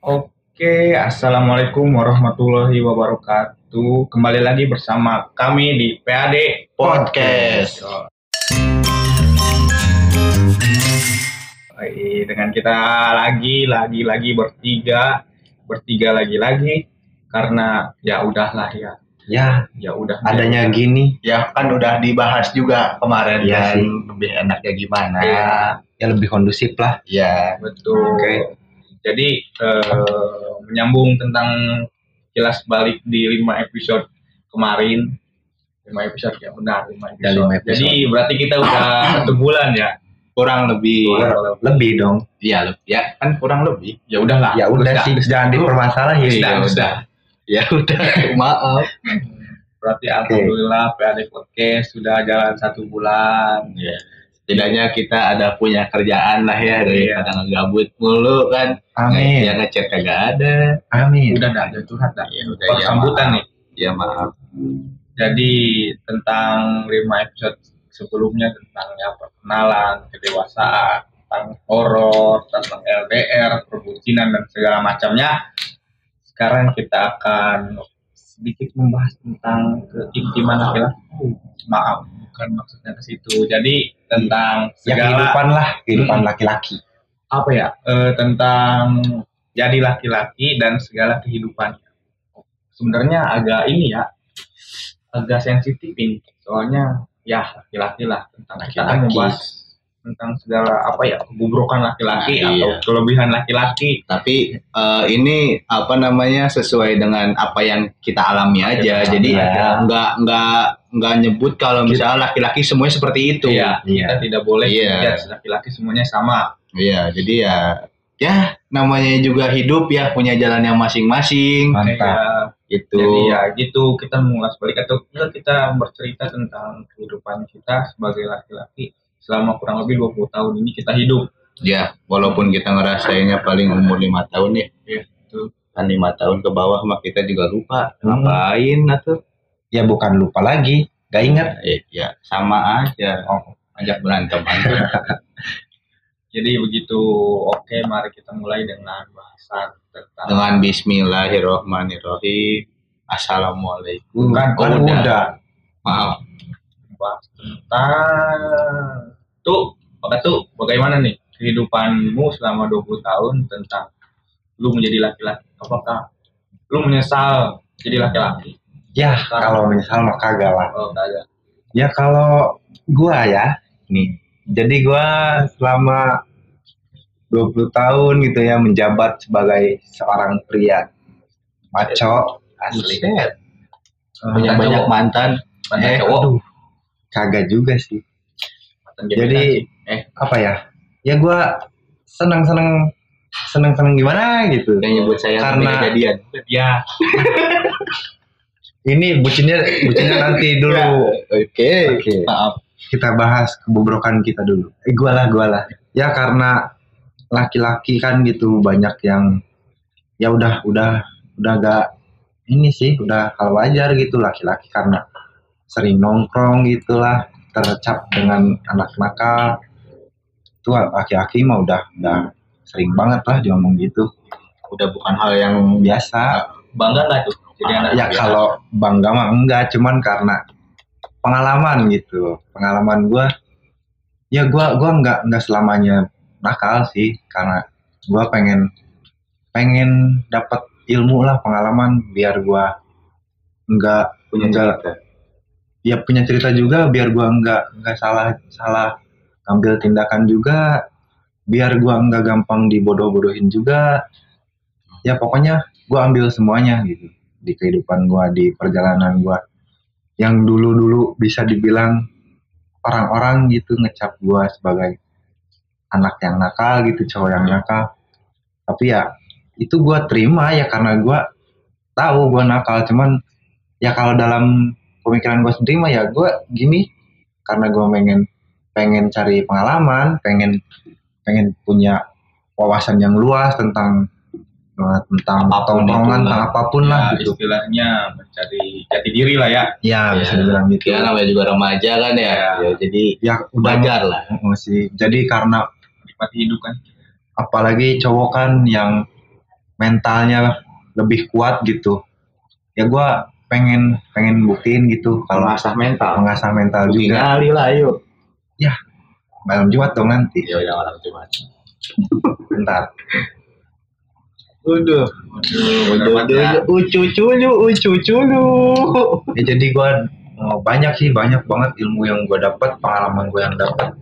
Oke, assalamualaikum warahmatullahi wabarakatuh. Kembali lagi bersama kami di PAD Podcast. Baik, dengan kita lagi, lagi, lagi bertiga, bertiga lagi-lagi, karena ya udahlah ya, Ya, ya udah. adanya gini. Ya kan udah dibahas juga kemarin Iya kan sih. lebih enaknya gimana. Iya. Ya lebih kondusif lah. Ya. Betul. Oke. Jadi eh, menyambung tentang kilas balik di lima episode kemarin, lima episode ya benar lima episode. Ya, lima episode. Jadi berarti kita udah satu bulan ya. Kurang lebih. lebih dong. Iya, lebih. ya kan kurang lebih. Ya udahlah. Ya udah sih, jangan dipermasalahin. Sudah, Iya, sudah. Ya udah, maaf. Berarti alhamdulillah PAD Podcast sudah jalan satu bulan. Ya. Setidaknya kita ada punya kerjaan lah ya Iya. daripada ngegabut mulu kan. Amin. Ya ngechat kagak ada. Amin. Udah dah, udah curhat dah. Ya udah ya, sambutan maaf. nih. Ya maaf. Jadi tentang lima episode sebelumnya tentang ya perkenalan, kedewasaan, tentang horor, tentang LDR, perbucinan dan segala macamnya. Sekarang kita akan sedikit membahas tentang keintiman laki-laki. Maaf, bukan maksudnya ke situ. Jadi tentang Ya segala kehidupan lah, kehidupan Hmm. laki-laki. apa ya? eh, tentang jadi laki-laki dan segala kehidupannya. Sebenarnya agak ini ya, agak sensitif ini. Soalnya ya laki-laki lah tentang kita akan Laki-laki. membahas tentang segala apa ya kebubrokan laki-laki Nah, atau iya. kelebihan laki-laki. tapi eh, ini apa namanya sesuai dengan apa yang kita alami aja Kita jadi alami aja. nggak nggak nyebut kalau misalnya laki-laki semuanya seperti itu Iya, Iya. kita tidak boleh Iya. laki-laki semuanya sama. Iya, jadi ya ya namanya juga hidup ya punya jalan yang masing-masing Mantap. Kayak, gitu Jadi ya gitu kita mengulas balik atau enggak kita bercerita tentang kehidupan kita sebagai laki-laki selama kurang lebih 20 tahun ini kita hidup. ya walaupun kita ngerasainnya paling umur lima tahun ya Iya, betul. kan lima tahun ke bawah mah kita juga lupa Hmm. ngapain atau Ya bukan lupa lagi, gak ingat. eh, ya sama aja ajak berantem Jadi begitu. Oke, mari kita mulai dengan bahasan tentang dengan Bismillahirrohmanirrohim Assalamualaikum Kan, Oh, Kan udah. udah. maaf bahas tentang tuh, Pak tuh bagaimana nih kehidupanmu selama 20 tahun tentang lu menjadi laki-laki? Apakah lu menyesal jadi laki-laki? Ya kalau misal mah kagak lah. Oh, kagak. Ya kalau gua ya, nih. Jadi gua selama 20 tahun gitu ya menjabat sebagai seorang pria maco asli. Banyak cowok. mantan Mantan eh cowok. Aduh, kagak juga sih. Mantan Jadi eh apa ya? Ya gua senang-senang senang-senang gimana gitu. udah nyebut saya Karena- kejadian ya Ini bucinnya bucinnya nanti dulu. oke Oke. maaf Kita bahas kebobrokan kita dulu. Eh gua lah, gua lah. Ya karena laki-laki kan gitu banyak yang ya udah udah udah gak ini sih udah hal wajar gitu laki-laki karena sering nongkrong gitulah tercap dengan anak nakal itu laki-laki mah udah udah sering banget lah diomong gitu udah bukan hal yang biasa bangga nggak tuh jadi anak ya kalau bangga mah enggak cuman karena pengalaman gitu. Pengalaman gua ya gua gua enggak enggak selamanya nakal sih. Karena gua pengen pengen dapat ilmu lah pengalaman biar gua enggak punya enggak cerita. Ya punya cerita juga biar gua enggak enggak salah salah ambil tindakan juga. Biar gua enggak gampang dibodoh-bodohin juga. Ya pokoknya gua ambil semuanya gitu di kehidupan gua di perjalanan gua yang dulu-dulu bisa dibilang orang-orang gitu ngecap gua sebagai anak yang nakal gitu cowok yang nakal. Tapi ya itu gua terima ya karena gua tahu gua nakal. Cuman ya kalau dalam pemikiran gua sendiri mah ya gua gini karena gua pengen pengen cari pengalaman pengen pengen punya wawasan yang luas tentang tentang Apa pun tongkrongan lah. tentang apa pun lah ya, gitu istilahnya mencari jati diri lah ya ya Ya. bisa dibilang gitu ya namanya juga remaja kan ya, Ya. ya jadi ya udah wajar lah Mm, sih jadi karena menikmati hidup kan apalagi cowok kan yang mentalnya lebih kuat gitu ya gua pengen pengen buktiin gitu kalau Mengasah mental. mengasah mental Bukti juga kali lah, ayo. malam Jumat dong nanti Ya orang cuma. bentar Udah. Banget ya. Ucu culu, ucu culu. ya jadi gua eh, banyak sih banyak banget ilmu yang gua dapat pengalaman gua yang dapat.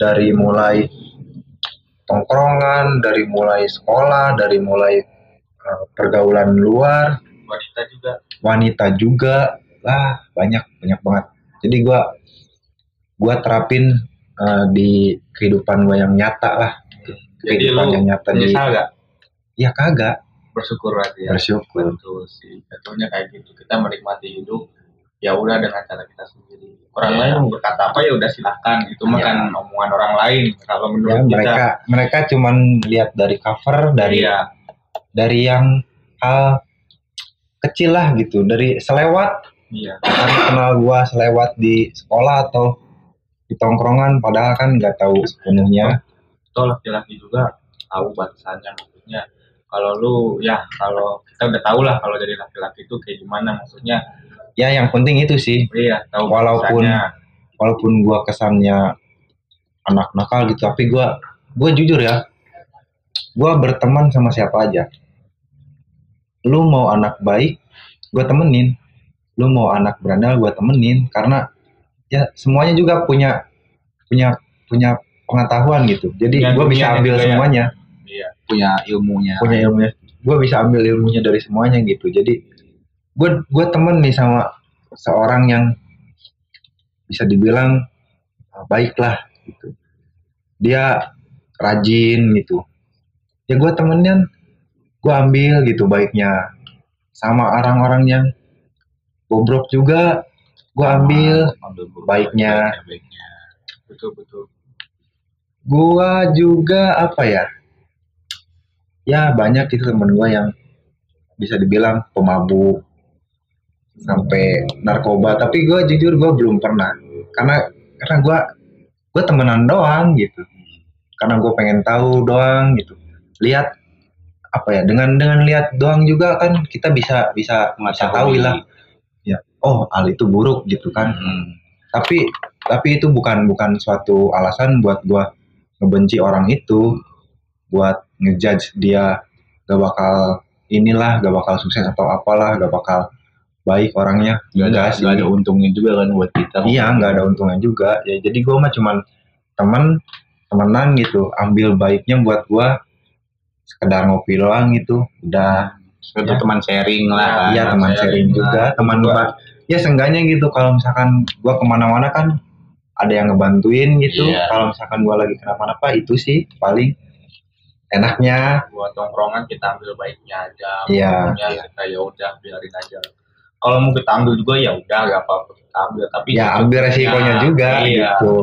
Dari mulai tongkrongan dari mulai sekolah dari mulai eh, pergaulan luar. Wanita juga. Wanita juga. Lah banyak banyak banget. Jadi gua gua terapin eh, di kehidupan gua yang nyata lah. Jadi kehidupan lu yang nyata di menyesal gak ya kagak. Bersyukur berarti ya bersyukur. Betul sih. Betulnya kayak gitu. Kita menikmati hidup ya udah dengan cara kita sendiri. Orang Iya. lain mau berkata apa ya udah silahkan. Itu mah Iya. kan omongan orang lain. Kalau ya menurut kita mereka mereka cuman lihat dari cover dari iya. dari yang hal kecil lah gitu. Dari selewat. Iya. Kan kenal gua selewat di sekolah atau di tongkrongan padahal kan nggak tahu sepenuhnya. Toh laki-laki juga tahu batasannya maksudnya kalau lu ya kalau kita udah tahu lah kalau jadi laki-laki itu kayak gimana maksudnya. Ya yang penting itu sih. Iya tahu Walaupun- batasannya. walaupun gua kesannya anak nakal gitu tapi gua gua jujur ya gua berteman sama siapa aja. Lu mau anak baik gua temenin. Lu mau anak berandal gua temenin. Karena ya semuanya juga punya punya punya pengetahuan gitu. Jadi Punya gua bisa dunianya ambil ya. semuanya Punya ilmunya. punya ilmunya. Gue bisa ambil ilmunya dari semuanya gitu. Jadi gue gue temen nih sama seorang yang bisa dibilang uh, baik lah gitu. Dia rajin gitu. Ya gue temenin gue ambil gitu baiknya. Sama orang-orang yang bobrok juga gue ambil Ambil baiknya. baiknya. betul betul. Gua juga apa ya ya banyak itu temen gua yang bisa dibilang pemabuk sampai narkoba. Tapi gua jujur gua belum pernah. Karena karena gua gua temenan doang gitu. Karena gua pengen tahu doang gitu. Lihat apa ya dengan dengan lihat doang juga kan kita bisa bisa bisa tahu lah. ya oh hal itu buruk gitu kan. Hmm. tapi tapi itu bukan bukan suatu alasan buat gua ngebenci orang itu. Buat ngejudge dia gak bakal inilah gak bakal sukses atau apalah gak bakal baik orangnya Gak ada, sih. gak ada untungnya juga kan buat kita. iya nggak ada untungnya juga ya jadi gua mah cuman temen temenan gitu ambil baiknya buat gua sekedar ngopi doang gitu udah Sekedar teman sharing lah. kan. iya teman sharing juga teman ba- ya seenggaknya gitu kalau misalkan gua ke mana-mana kan ada yang ngebantuin gitu Iya. kalau misalkan gua lagi kenapa-napa itu sih paling enaknya. Buat tongkrongan kita ambil baiknya aja. Iya. Pokoknya kita ya udah biarin aja. Kalau mau kita ambil juga ya udah gak apa-apa kita ambil. Tapi ya ambil resikonya Ya, juga iya. gitu.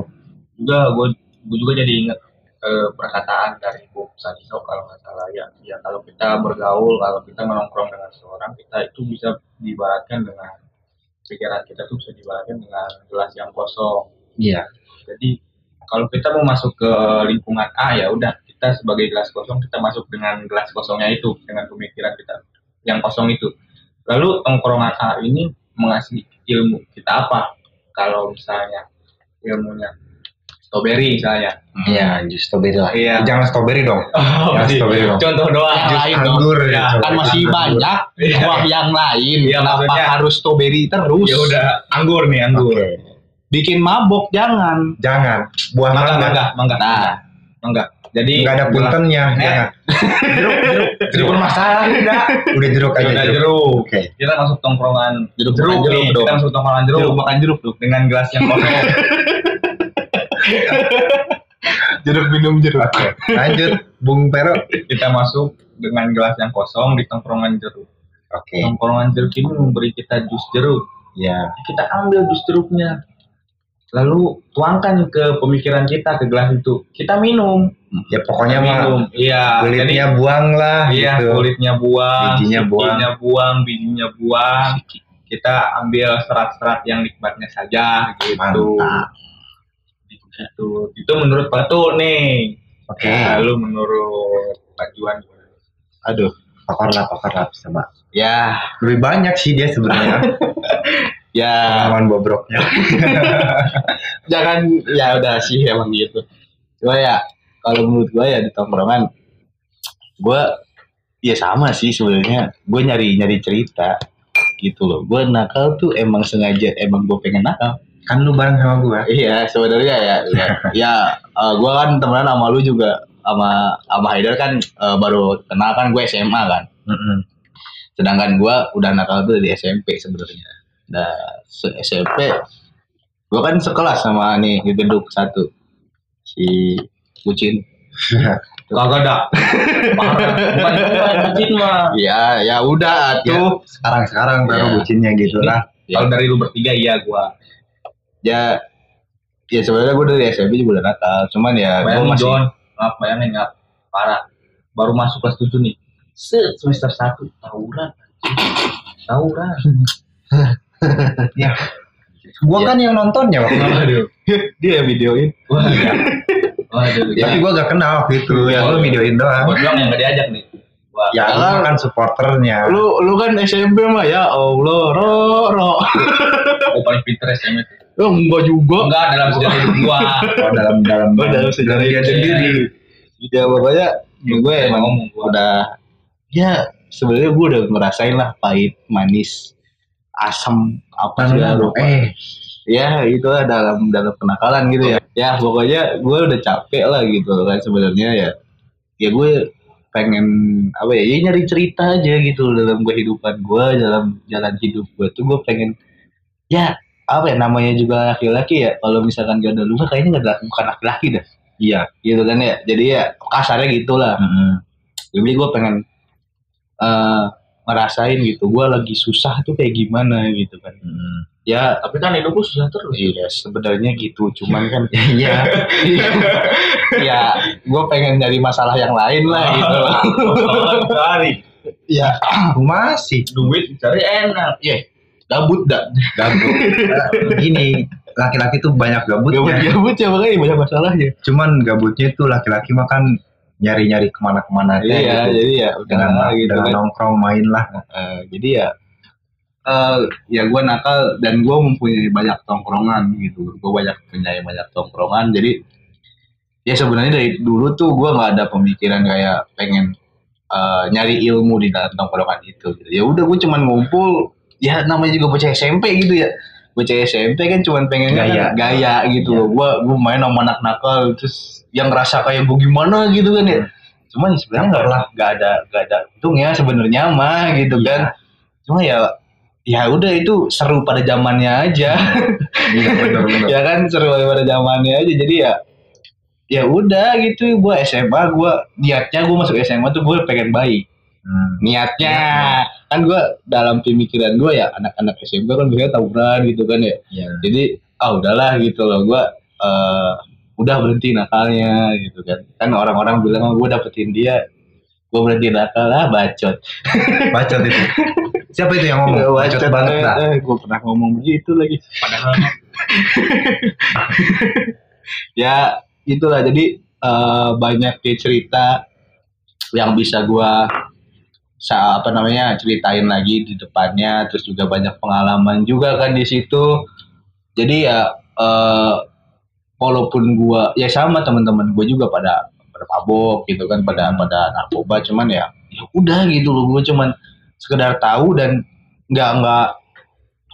Juga gue gue juga jadi inget eh, perkataan dari Bu Sadiso kalau nggak salah ya. Ya kalau kita bergaul kalau kita menongkrong dengan seorang kita itu bisa diibaratkan dengan pikiran kita tuh bisa diibaratkan dengan gelas yang kosong. Iya. Jadi kalau kita mau masuk ke lingkungan A ya udah kita sebagai gelas kosong kita masuk dengan gelas kosongnya itu dengan pemikiran kita yang kosong itu lalu tongkrongan A ini mengasih ilmu kita apa kalau misalnya ilmunya strawberry misalnya iya jus strawberry lah Iya. jangan strawberry dong oh, Ya, strawberry dong. contoh doang Yang Jus lain dong. anggur Ya, ya, Kan masih anggur. banyak Iya. buah yang lain. Iya, Kenapa maksudnya- harus strawberry terus? ya udah anggur nih anggur Oke. Bikin mabok jangan. jangan buah mangga mangga mangga mangga Nah, mangga jadi nggak ada puntennya Eh. jangan jeruk jeruk. Jeruk. Masalah udah udah jeruk aja udah jeruk. jeruk. Oke. Kita masuk tongkrongan Jeruk jeruk, jeruk nih. dong. kita masuk tongkrongan jeruk, jeruk makan jeruk tuh. dengan gelas yang kosong. Jeruk minum jeruk. oke. Lanjut bung pero. Kita masuk dengan gelas yang kosong di tongkrongan jeruk. Oke. Tongkrongan jeruk ini memberi kita jus jeruk. Ya kita ambil jus jeruknya lalu tuangkan ke pemikiran kita ke gelas itu. Kita minum. Ya pokoknya mah minum iya. jadi kulitnya buang lah iya gitu. kulitnya buang Bijinya buang. bijinya buang bijinya buang. Kita ambil serat-serat yang nikmatnya saja gitu. Mantap. gitu itu menurut Batu nih. Oke. Lalu menurut Pak Juan? Aduh, pakar lah pakar lah sama. Ya, lebih banyak sih dia sebenarnya. Ya. Pengalaman bobroknya. Jangan ya udah sih emang gitu. Cuma ya kalau menurut gue ya di tongkrongan gue ya sama sih sebenarnya. Gue nyari nyari cerita gitu loh. Gue nakal tuh emang sengaja emang gue pengen nakal. Kan lu bareng sama gua. Iya sebenarnya ya ya, ya gue kan temenan sama lu juga sama sama Haidar kan eh, baru kenal kan gue SMA kan Mm-mm. sedangkan gue udah nakal tuh dari SMP sebenarnya nah SMP gue kan sekelas sama nih di gedung satu si Bucin Kagak. Bukan bukan bucin mah. ya ya udah tuh sekarang sekarang baru Ya. bucinnya gitu lah Kalau dari lu bertiga iya gua. ya ya sebenarnya gue dari SMP juga udah nakal cuman ya gue masih John, maaf bayangin nggak parah. Baru masuk kelas 7 nih. Set semester 1 tawuran. Tawuran. gua kan yang nontonnya waktu itu Waduh. dia yang videoin Waduh. Waduh. Ya. tapi gua gak kenal waktu itu Ya. ya lu videoin doang Buat doang yang nggak diajak nih. Wah, ya lu kan supporternya lu lu kan SMP mah ya Allah ro ro oh, paling pinter SMP. Oh, enggak juga. Enggak dalam sejarah hidup gua. oh, dalam dalam Oh, dalam sejarah dia hidup. sendiri. Ya pokoknya ya gue Emang emang ngomong gua. udah ya sebenarnya gue udah ngerasain lah pahit manis asam apa segala rupa eh. Ya itu lah dalam dalam kenakalan gitu ya. Ya pokoknya gue udah capek lah gitu kan sebenarnya ya. Ya gue pengen apa ya, ya nyari cerita aja gitu dalam kehidupan gue dalam jalan hidup gue tuh gue pengen ya apa ya namanya juga laki-laki ya kalau misalkan gak ada luka kayaknya gak ada bukan laki-laki dah iya gitu kan ya jadi ya kasarnya gitulah Mm-mm. jadi gue pengen eh ngerasain gitu gue lagi susah tuh kayak gimana gitu kan Mm-mm. ya Tapi kan hidup gua susah terus. Iya sebenarnya gitu, cuman kan iya ya gue pengen nyari masalah yang lain lah gitu loh. Cari Ya, masih duit cari enak. ya gabut dah. gabut gini laki-laki tuh banyak gabutnya Gabut-gabut ya makanya banyak masalahnya. cuman gabutnya itu laki-laki mah kan nyari-nyari ke mana-kemana aja Iya, gitu. jadi ya udah dengan, lah gitu dengan kan. nongkrong main lah Eh, jadi ya eh ya gue nakal dan gue mempunyai banyak tongkrongan gitu. Gue banyak punya banyak tongkrongan. Jadi ya sebenarnya dari dulu tuh gue nggak ada pemikiran kayak pengen eh, nyari ilmu di dalam tongkrongan itu. gitu. Ya udah gue cuman ngumpul. Ya namanya juga bocah SMP gitu ya. Bocah SMP kan cuman pengen Gaya. gaya gitu loh. Gue gue main sama anak nakal terus yang ngerasa kayak gue gimana gitu kan ya. Cuman sebenarnya nggak lah. nggak ada nggak ada untungnya sebenarnya mah gitu Iya. kan cuma ya ya udah itu seru pada zamannya aja iya bener-bener ya kan seru pada zamannya aja jadi ya ya udah gitu gue SMA gue niatnya gue masuk SMA tuh gue pengen baik Hmm. niatnya. Kan gue dalam pemikiran gue ya anak-anak SMP kan biasanya tawuran gitu kan ya. Iya. jadi ah udahlah gitu loh. Gue eh udah berhenti nakalnya gitu kan. Kan orang-orang bilang gue dapetin dia. Gue berhenti nakal lah bacot. Bacot itu. Siapa itu yang ngomong? Bacot banget dah gue pernah ngomong begitu lagi. Padahal ya itulah. Jadi eh, banyak ya cerita yang bisa sa apa namanya ceritain lagi di depannya terus juga banyak pengalaman juga kan di situ. Jadi ya eh, walaupun gua ya sama teman-teman gue juga pada pada gitu kan pada pada narkoba cuman ya ya udah gitu loh gue cuman sekedar tahu dan nggak nggak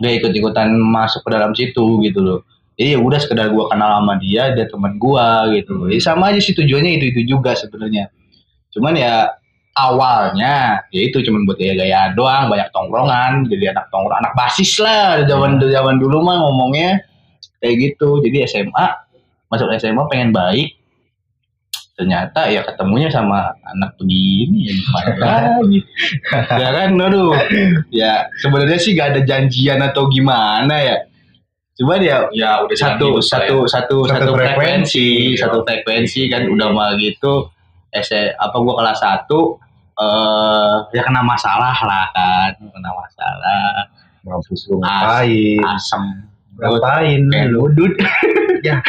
nggak ikut ikutan masuk ke dalam situ gitu loh. Jadi ya udah sekedar gua kenal sama dia dia teman gua gitu loh. Ya, sama aja sih tujuannya itu itu juga sebenarnya. Cuman ya awalnya ya itu cuman buat gaya-gaya doang banyak tongkrongan jadi anak tongkrong anak basis lah zaman zaman dulu mah ngomongnya kayak gitu. Jadi SMA masuk SMA pengen baik. Ternyata ya ketemunya sama anak begini ya gimana lagi? Ya kan aduh. Ya sebenarnya sih gak ada janjian atau gimana ya. Cuman ya ya udah satu satu lah satu Satu satu frekuensi. frekuensi satu frekuensi kan udah mah gitu. SE apa gua kelas satu eh ya kena masalah lah kan kena masalah. Mampus lu ngapain? asem. Ngapain? Lu ludut. Ya.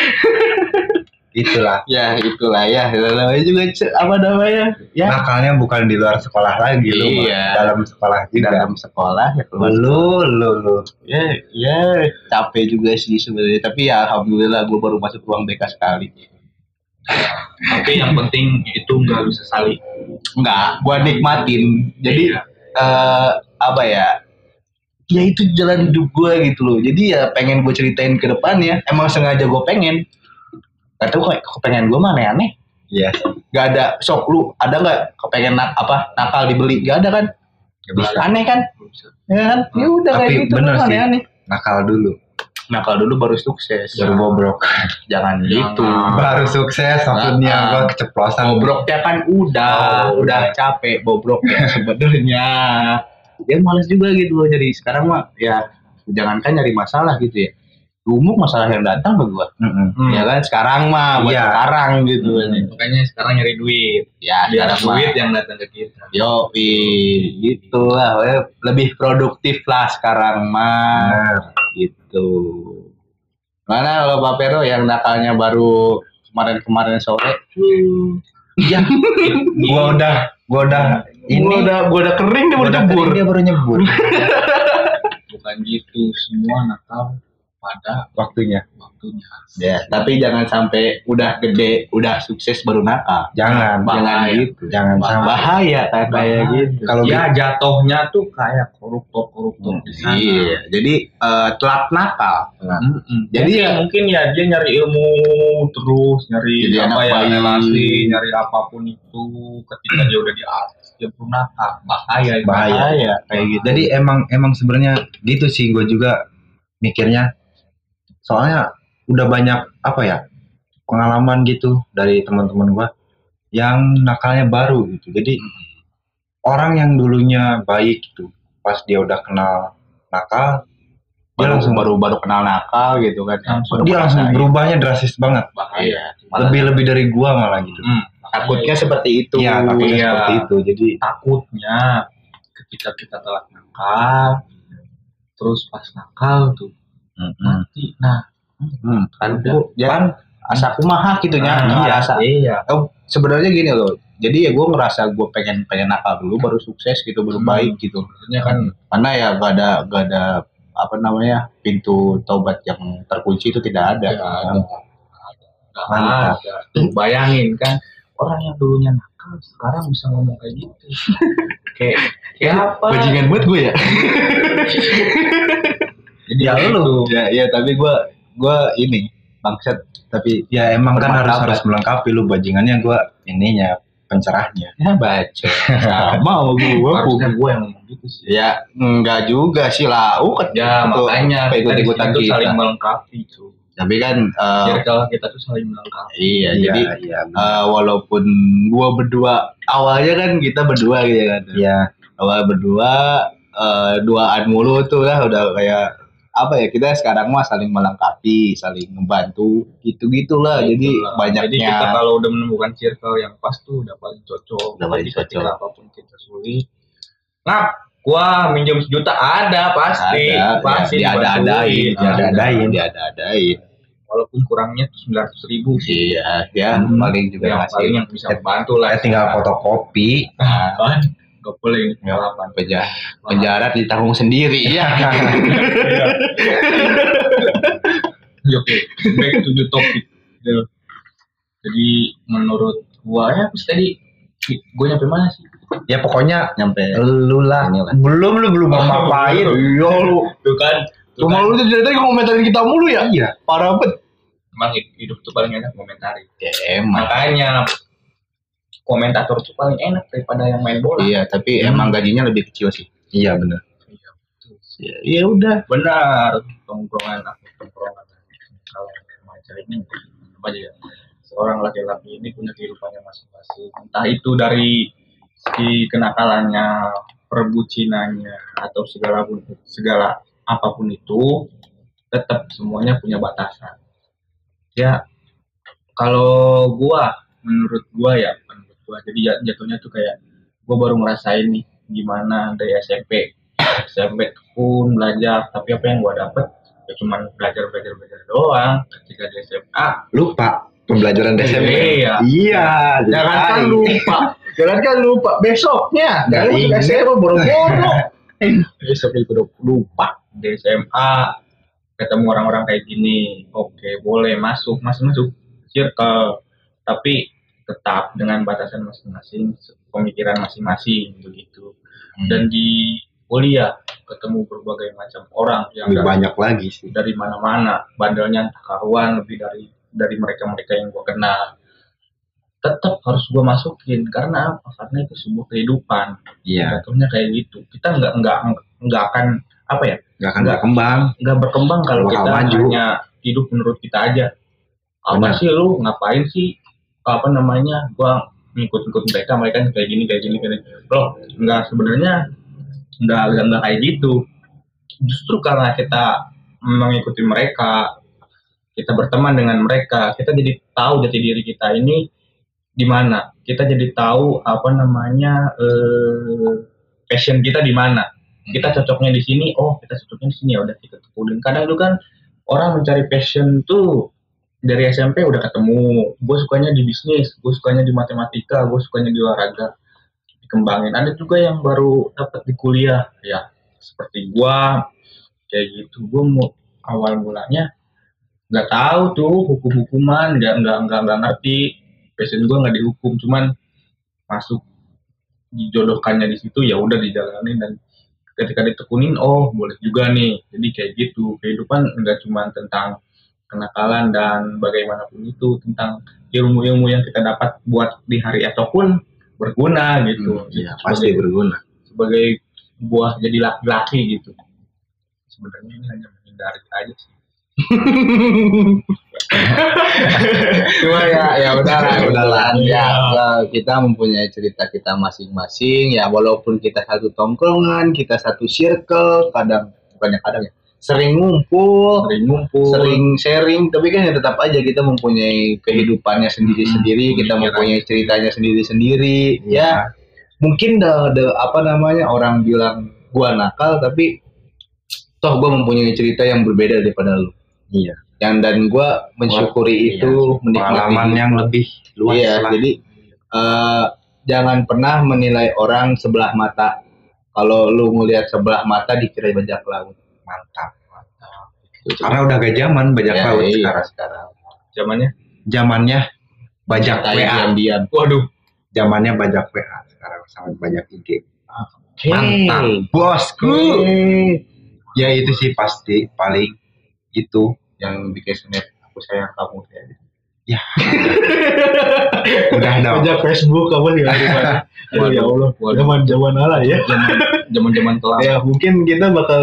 itulah. Ya itulah ya. Namanya juga apa namanya? Ya. Nakalnya bukan di luar sekolah lagi lu. Iya. dalam sekolah juga. dalam sekolah ya keluar lu lu lu. Ya ya capek juga sih sebenarnya. Tapi ya alhamdulillah gue baru masuk ruang BK sekali Tapi yang penting itu nggak lu sesali. enggak gue nikmatin. Jadi Iya. eh apa ya ya itu jalan hidup gue gitu loh. Jadi ya pengen gue ceritain ke depannya. Emang sengaja gue pengen. Gak tau kayak kepengen gue mana aneh iya. Gak ada sok lu ada nggak kepengen nak apa nakal dibeli? Gak ada kan? Nggak bisa. Aneh kan? Ya kan? Ya udah Tapi kayak gitu bener sih. aneh aneh nakal dulu nakal dulu baru sukses. Baru bobrok. Jangan gitu. Baru sukses maksudnya Ah. gua keceplosan. bobroknya kan udah Oh, udah. capek bobroknya sebenarnya ya males juga gitu loh jadi sekarang mah ya jangankan nyari masalah gitu ya lumuk masalah yang datang ke gua. Mm-mm. ya kan sekarang mah buat Iya. sekarang gitu. Makanya sekarang nyari duit. ya Biar sekarang mah. duit yang datang ke kita. yo gitu lah lebih produktif lah sekarang mah. Bener. gitu. Mana kalau Pak Pero yang nakalnya baru kemarin-kemarin sore? Iya. Gua udah gua udah ini. Gua udah gua udah kering dia baru udah nyebur. kering, dia baru nyebur. Bukan gitu. Semua nakal pada waktunya. waktunya. ya tapi jangan sampai udah gede udah sukses baru nakal jangan. Jangan Bahaya. gitu. Jangan sampai. bahaya kayak kayak gitu. Kalau ya jatuhnya tuh kayak koruptor-koruptor di sana. iya. Jadi eh, telat nakal Mm-mm. Jadi Mungkin- ya- mungkin ya dia nyari ilmu terus nyari Jadi apa ya relasi nyari apa pun itu ketika dia udah di atas dia perlu nakal bahaya. Bahaya. bahaya kayak gitu. Jadi emang emang sebenarnya gitu sih gue juga mikirnya soalnya udah banyak apa ya pengalaman gitu dari teman-teman gue yang nakalnya baru gitu. Jadi orang yang dulunya baik gitu pas dia udah kenal nakal dia baru langsung baru baru kenal nakal gitu kan Langsung. Dia langsung berubahnya drastis banget. Bahaya Iya. Lebih lebih dari gua malah gitu. Hmm, takutnya seperti itu. Iya takutnya iya. seperti itu. Jadi takutnya ketika kita telat nakal terus pas nakal tuh mati nah Hmm, kan gua- ya kan asa kumaha gitu nya. Nah, iya asa. iya. Oh, sebenarnya gini loh jadi ya gue ngerasa gue pengen pengen nakal dulu baru sukses gitu baru Hmm. baik gitu. Maksudnya kan karena ya gak ada gak ada apa namanya pintu taubat yang terkunci itu tidak ada ada. nggak Mantap. ada. Tuh, bayangin kan orang yang dulunya nakal sekarang bisa ngomong kayak gitu. Kayak kayak apa? bajingan buat gue ya jadi Ya, lu. ya ya tapi gue gue ini bangsat. Tapi ya emang kan harus harus melengkapi lu bajingannya gua ininya pencerahnya. Ya baca sama gue harusnya gue yang ngomong gitu sih. Ya enggak juga sih lah. Uh kan ya makanya ikut ikutan kita. saling melengkapi tuh tapi kan eh, circle kita tuh saling melengkapi. iya jadi iya eh, walaupun gua berdua awalnya kan kita berdua gitu kan. Iya. Awal berdua eh, duaan mulu tuh lah udah kayak apa ya kita sekarang mah saling melengkapi saling membantu gitu gitulah jadi Itulah. banyaknya jadi kita kalau udah menemukan circle yang pas tuh udah paling cocok. Udah paling cocok. apa pun kita sulit ngap gua minjem sejuta. Ada pasti. Ada pasti ya, diada-adain dibantuin. diada-adain. diada-adain. Walaupun kurangnya tuh sembilan ratus ribu. Iya ya. Hmm. paling juga yang ngasih paling yang bisa membantu lah. tinggal fotokopi. Nah, ini Ya. pengalaman penjara penjara ditanggung sendiri. Ya Ya, oke. Back to the topic. Jadi menurut gua ya terus tadi gua nyampe mana sih? Ya pokoknya nyampe. lu lah. Belum lu belum mau ngapain. iya lu. Tuh kan kan. lu tuh dari tadi ngomentarin kita mulu ya? Iya. Parah banget. Emang hidup tuh paling enak komentari ya, emang. Makanya komentator tuh paling enak daripada yang main bola. Iya tapi Hmm. emang gajinya lebih kecil sih. Iya benar ya, ya udah. Benar tongkrongan aku tongkrongan kalau remaja ini apa aja ya? Seorang laki-laki ini punya kehidupannya masing-masing. Entah itu dari segi kenakalannya perbucinannya atau segala pun segala apa pun itu tetap semuanya punya batasan. Ya kalau gua menurut gua ya menurut gua jadi jat- jatuhnya tuh kayak gua baru ngerasain nih gimana dari SMP SMP pun belajar tapi apa yang gua dapet ya cuman belajar belajar belajar doang ketika di SMA lupa pembelajaran SMP. Iya. Iya. Jangan kan lupa. Jangan kan lupa besoknya. Ingat. SMA boro-boro. Besoknya udah lupa. di SMA ketemu orang-orang kayak gini oke boleh masuk masuk masuk circle tapi tetap dengan batasan masing-masing pemikiran masing-masing begitu Hmm. dan di kuliah ketemu berbagai macam orang yang lebih dari, banyak lagi sih. dari mana-mana bandelnya entah karuan lebih dari dari mereka-mereka yang gua kenal tetap harus gua masukin karena apa karena itu sebuah kehidupan Iya. jatuhnya kayak gitu kita nggak nggak nggak akan apa ya Gak akan Nggak. berkembang. nggak berkembang kalau kita maju. hanya hidup menurut kita aja apa Benar. sih lu ngapain sih apa namanya gua ngikut-ngikut mereka mereka kayak gini kayak gini kayak gini. Loh nggak sebenarnya nggak nggak nggak kayak gitu. Justru karena kita mengikuti mereka kita berteman dengan mereka kita jadi tahu jati diri kita ini di mana kita jadi tahu apa namanya eh, passion kita di mana. Kita cocoknya di sini oh kita cocoknya di sini ya udah kita tekunin kadang itu kan orang mencari passion tuh dari SMP udah ketemu. Gue sukanya di bisnis gue sukanya di matematika gue sukanya di olahraga. Dikembangin. Ada juga yang baru dapat di kuliah. Ya seperti gua kayak gitu. Gue mau awal mulanya nggak tahu tuh hukum-hukuman. Nggak nggak nggak nggak ngerti. Passion gue nggak dihukum. Cuman masuk dijodohkannya di situ ya udah dijalanin. Dan ketika ditekunin oh boleh juga nih. Jadi kayak gitu. Kehidupan nggak cuma tentang kenakalan dan bagaimanapun itu tentang ilmu-ilmu yang kita dapat buat di hari esok pun berguna gitu. Iya, pasti sebagai, berguna. sebagai buah jadi laki-laki gitu. Sebenarnya ini hanya menghindari aja sih. Cuma ya ya udahlah, Ya udahlah. Ya, ya, kita mempunyai cerita kita masing-masing. Ya walaupun kita satu tongkrongan, kita satu circle, kadang bukannya kadang ya, sering ngumpul, sering ngumpul sering sharing, tapi kan ya tetap aja kita mempunyai kehidupannya sendiri-sendiri, kita pemikiran. mempunyai ceritanya sendiri-sendiri. Ya, mungkin da, da- apa namanya orang bilang gua nakal tapi toh gua mempunyai cerita yang berbeda daripada lu. Iya. Yang dan gua mensyukuri itu, Iya. menikmati Pengalaman yang lebih luas Iya, lah. jadi eh, jangan pernah menilai orang sebelah mata. Kalau lu ngelihat sebelah mata dikira bajak laut. mantap. Karena udah gak zaman bajak Ya, laut iya, sekarang. sekarang. zamannya Zamannya bajak WA. diam-diam. waduh Zamannya bajak WA sekarang sama bajak IG. Oke. Mantap. Bosku. Oke. Ya itu sih pasti paling itu. Yang bikin snap aku sayang kamu ya. Udah dong. Bajak Facebook kamu di mana? Ya Allah. Zaman-zaman ala ya. zaman zaman zaman kelam Ya mungkin kita bakal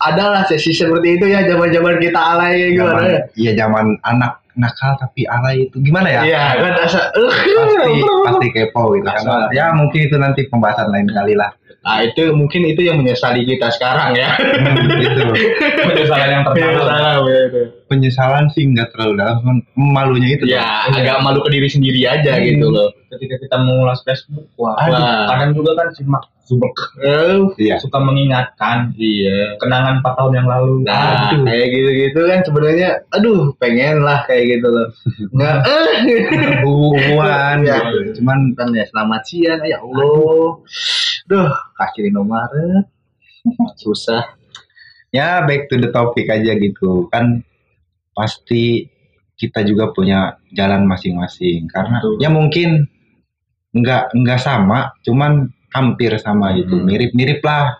ada lah sesi seperti itu ya zaman-zaman kita alay gimana Zaman, ya. iya zaman anak nakal tapi alay itu gimana ya? Iya kan asa Pasti pasti kepo gitu kan. Ya mungkin itu nanti pembahasan lain kali lah. Nah itu mungkin itu yang menyesali kita sekarang ya. Hmm, gitu. penyesalan yang terdalam Salah begitu. Penyesalan sih nggak terlalu dalam, malunya itu. Ya agak malu ke diri sendiri aja gitu loh. ketika kita mengulas Facebook wah Aduh. kadang juga kan si Mark Zuckerberg Eh, Iya. suka mengingatkan Iya. kenangan 4 tahun yang lalu Nah, Aduh. kayak gitu-gitu kan sebenarnya aduh pengen lah kayak gitu loh. Enggak eh hubungan Ya. gitu. Cuman kan ya selamat siang ya Allah. Duh, kasih nomor susah. ya back to the topic aja gitu kan pasti kita juga punya jalan masing-masing karena Betul. ya mungkin nggak nggak sama cuman hampir sama gitu Hmm. mirip-mirip lah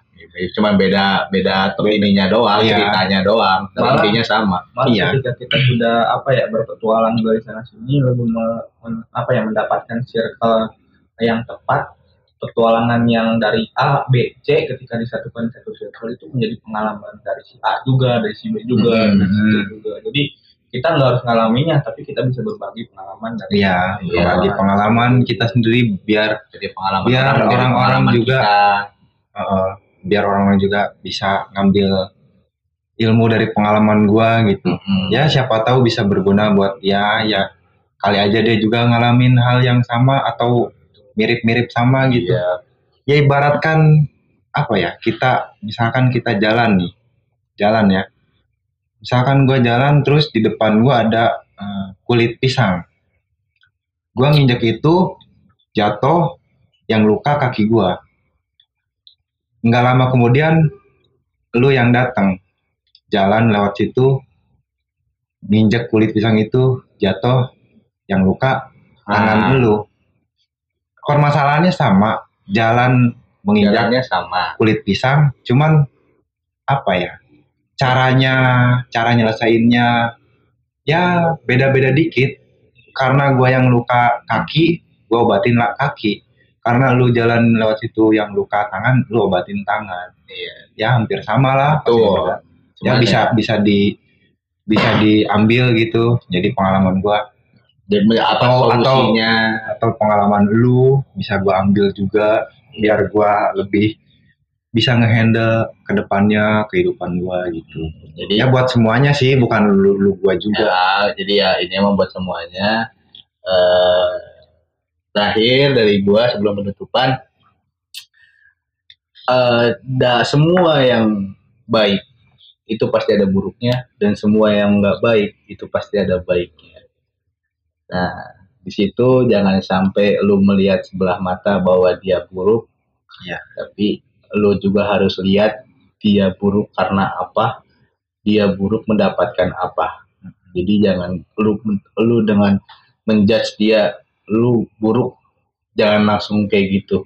Cuma beda beda ininya doang, Iya. ceritanya doang. Tapi Malah- intinya sama. Malah Iya. ketika kita sudah apa ya berpetualang dari sana sini lalu me- apa ya mendapatkan circle yang tepat petualangan yang dari A, B, C ketika disatukan di satu circle itu menjadi pengalaman dari si A juga, dari si B juga, Hmm. dari si C juga. Jadi kita nggak harus ngalaminya, tapi kita bisa berbagi pengalaman dari Iya, Iya. berbagi pengalaman kita sendiri biar Jadi pengalaman Biar orang-orang pengalaman juga kita. uh, biar orang-orang juga bisa ngambil ilmu dari pengalaman gua gitu. Mm-mm. Ya siapa tahu bisa berguna buat dia ya kali aja dia juga ngalamin hal yang sama atau mirip-mirip sama gitu. Iya. Ya ibaratkan apa ya kita misalkan kita jalan nih jalan ya misalkan gua jalan terus di depan gua ada uh, kulit pisang gua nginjek itu jatuh yang luka kaki gua nggak lama kemudian lu yang datang jalan lewat situ nginjek kulit pisang itu jatuh yang luka tangan Ah. lu permasalahannya sama jalan menginjak Jalannya sama. kulit pisang cuman apa ya caranya cara nyelesainnya ya beda-beda dikit. Karena gua yang luka kaki gua obatin lah kaki. Karena lu jalan lewat situ yang luka tangan lu obatin tangan. Iya. ya hampir sama lah. Ya bisa bisa di bisa diambil gitu jadi pengalaman gua Dan Atau- atau- solusinya? atau pengalaman lu bisa gua ambil juga biar gua lebih bisa ngehandle ke depannya kehidupan gua gitu Jadi ya buat semuanya sih bukan lu, lu gua juga ya, jadi ya ini membuat semuanya. eh terakhir dari gua sebelum penutupan, eh da, semua yang baik itu pasti ada buruknya dan semua yang nggak baik itu pasti ada baiknya. Nah, di situ jangan sampai lu melihat sebelah mata bahwa dia buruk, Iya. tapi lu juga harus lihat dia buruk karena apa, dia buruk mendapatkan apa. Jadi jangan lu lu dengan menjudge dia lu buruk jangan langsung kayak gitu.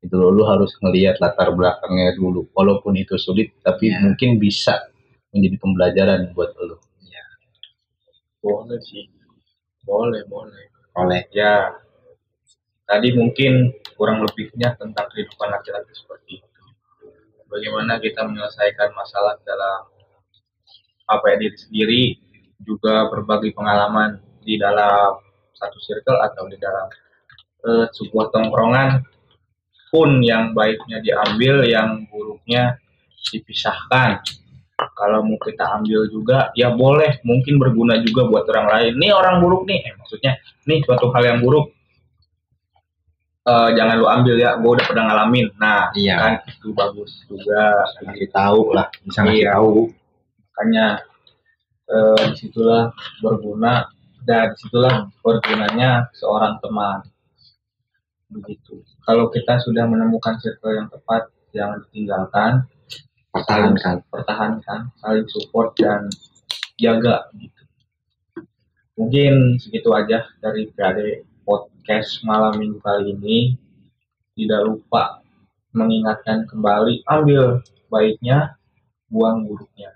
Itu lu harus ngelihat latar belakangnya dulu. Walaupun itu sulit tapi Iya. mungkin bisa menjadi pembelajaran buat lu. Boleh sih. Boleh, boleh. oleh Ya, tadi mungkin kurang lebihnya tentang kehidupan laki-laki seperti itu. Bagaimana kita menyelesaikan masalah dalam apa ya diri sendiri, juga berbagi pengalaman di dalam satu circle atau di dalam eh, sebuah tongkrongan pun yang baiknya diambil, yang buruknya dipisahkan. Kalau mau kita ambil juga, ya boleh, mungkin berguna juga buat orang lain. Nih orang buruk nih, eh, maksudnya nih suatu hal yang buruk. Eh, jangan lu ambil ya. Gue udah pernah ngalamin. Nah Iya. kan itu bagus juga. Kasih tahu lah. bisa ngasih Iya. tahu. Makanya eh, di situlah berguna. Dan di situlah bergunanya seorang teman. Begitu. Kalau kita sudah menemukan circle yang tepat jangan ditinggalkan Pertahankan. pertahankan saling support dan jaga gitu mungkin segitu aja dari PAD podcast malam minggu kali ini tidak lupa mengingatkan kembali ambil baiknya buang buruknya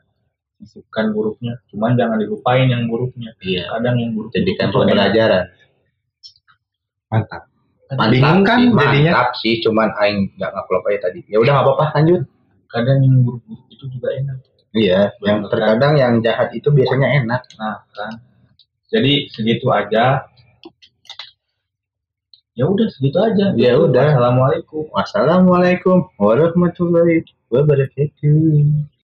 sisipkan buruknya cuman jangan dilupain yang buruknya Iya. kadang yang buruk Jadikan pembelajaran. mantap Mantap Bingung kan sih, jadinya? Mantap sih, cuman aing nggak ngaklop aja tadi. Ya udah nggak apa-apa, lanjut. Kadang yang buruk-buruk itu juga enak Iya, yang terkadang yang jahat itu biasanya enak. nah kan jadi segitu aja ya udah segitu aja Ya udah. assalamualaikum Wassalamualaikum warahmatullahi wabarakatuh.